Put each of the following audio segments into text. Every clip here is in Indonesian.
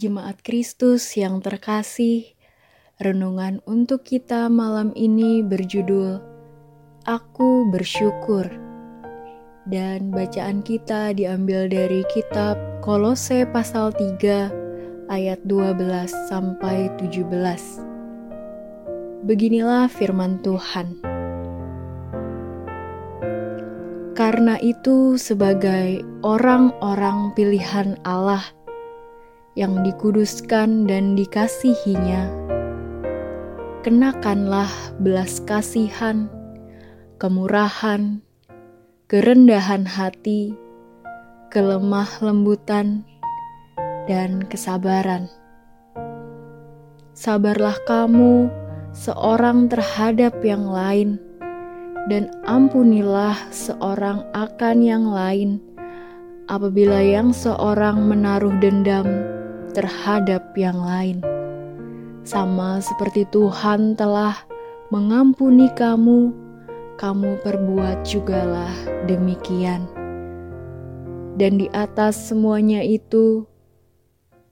Jemaat Kristus yang terkasih, renungan untuk kita malam ini berjudul Aku Bersyukur. Dan bacaan kita diambil dari kitab Kolose pasal 3 ayat 12 sampai 17. Beginilah firman Tuhan. Karena itu sebagai orang-orang pilihan Allah – yang dikuduskan dan dikasihinya, kenakanlah belas kasihan, kemurahan, kerendahan hati, kelemah lembutan, dan kesabaran. Sabarlah kamu seorang terhadap yang lain, dan ampunilah seorang akan yang lain apabila yang seorang menaruh dendam terhadap yang lain. Sama seperti Tuhan telah mengampuni kamu, kamu perbuat jugalah demikian. Dan di atas semuanya itu,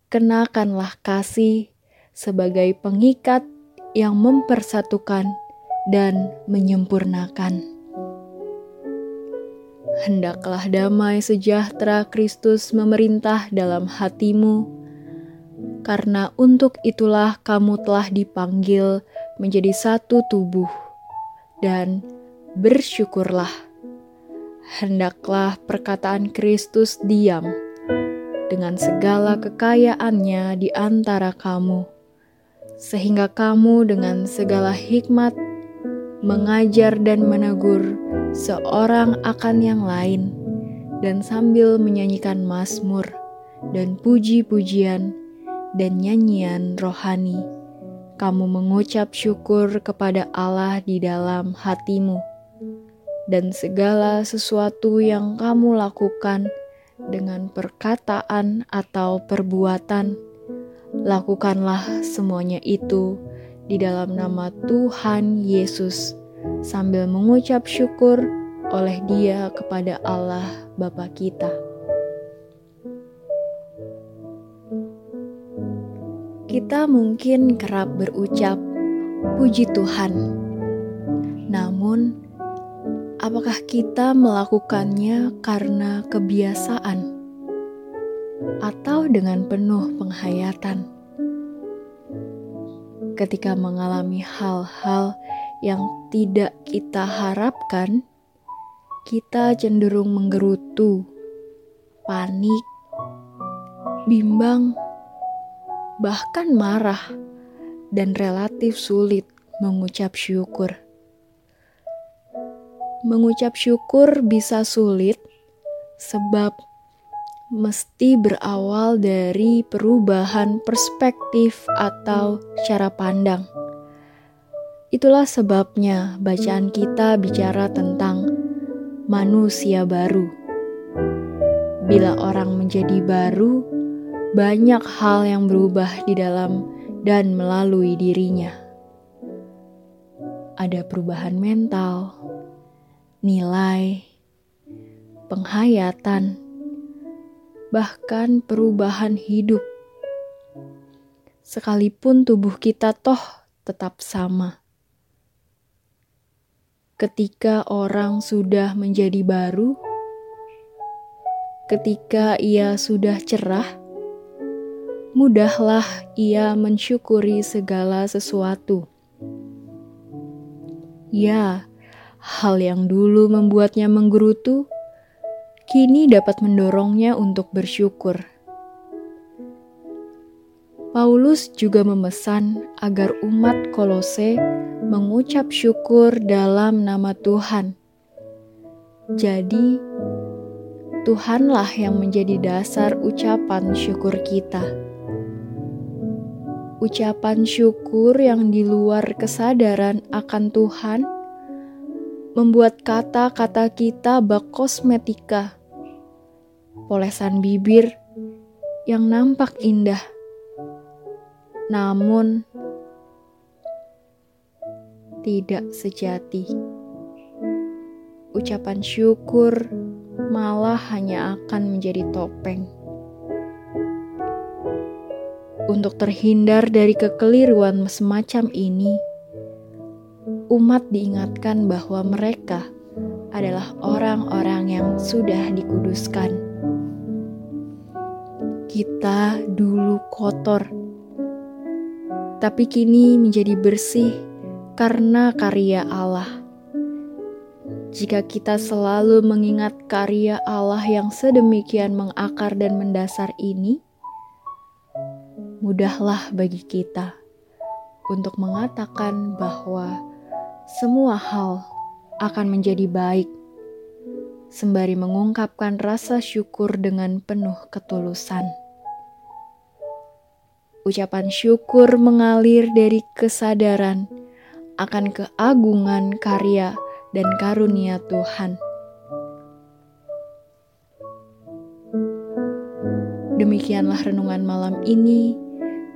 kenakanlah kasih sebagai pengikat yang mempersatukan dan menyempurnakan. Hendaklah damai sejahtera Kristus memerintah dalam hatimu karena untuk itulah kamu telah dipanggil menjadi satu tubuh, dan bersyukurlah. Hendaklah perkataan Kristus diam dengan segala kekayaannya di antara kamu, sehingga kamu dengan segala hikmat mengajar dan menegur seorang akan yang lain, dan sambil menyanyikan mazmur dan puji-pujian dan nyanyian rohani, kamu mengucap syukur kepada Allah di dalam hatimu, dan segala sesuatu yang kamu lakukan dengan perkataan atau perbuatan, lakukanlah semuanya itu di dalam nama Tuhan Yesus, sambil mengucap syukur oleh Dia kepada Allah Bapa kita. Kita mungkin kerap berucap, "Puji Tuhan", namun apakah kita melakukannya karena kebiasaan atau dengan penuh penghayatan? Ketika mengalami hal-hal yang tidak kita harapkan, kita cenderung menggerutu, panik, bimbang bahkan marah, dan relatif sulit mengucap syukur. Mengucap syukur bisa sulit sebab mesti berawal dari perubahan perspektif atau cara pandang. Itulah sebabnya bacaan kita bicara tentang manusia baru. Bila orang menjadi baru, banyak hal yang berubah di dalam dan melalui dirinya. Ada perubahan mental, nilai, penghayatan, bahkan perubahan hidup. Sekalipun tubuh kita toh tetap sama. Ketika orang sudah menjadi baru, ketika ia sudah cerah, mudahlah ia mensyukuri segala sesuatu. Ya, hal yang dulu membuatnya menggerutu, kini dapat mendorongnya untuk bersyukur. Paulus juga memesan agar umat Kolose mengucap syukur dalam nama Tuhan. Jadi, Tuhanlah yang menjadi dasar ucapan syukur kita ucapan syukur yang di luar kesadaran akan Tuhan membuat kata-kata kita bak kosmetika, polesan bibir yang nampak indah, namun tidak sejati. Ucapan syukur malah hanya akan menjadi topeng. Untuk terhindar dari kekeliruan semacam ini, umat diingatkan bahwa mereka adalah orang-orang yang sudah dikuduskan. Kita dulu kotor, tapi kini menjadi bersih karena karya Allah. Jika kita selalu mengingat karya Allah yang sedemikian mengakar dan mendasar ini, mudahlah bagi kita untuk mengatakan bahwa semua hal akan menjadi baik, sembari mengungkapkan rasa syukur dengan penuh ketulusan. Ucapan syukur mengalir dari kesadaran akan keagungan karya dan karunia Tuhan. Demikianlah renungan malam ini.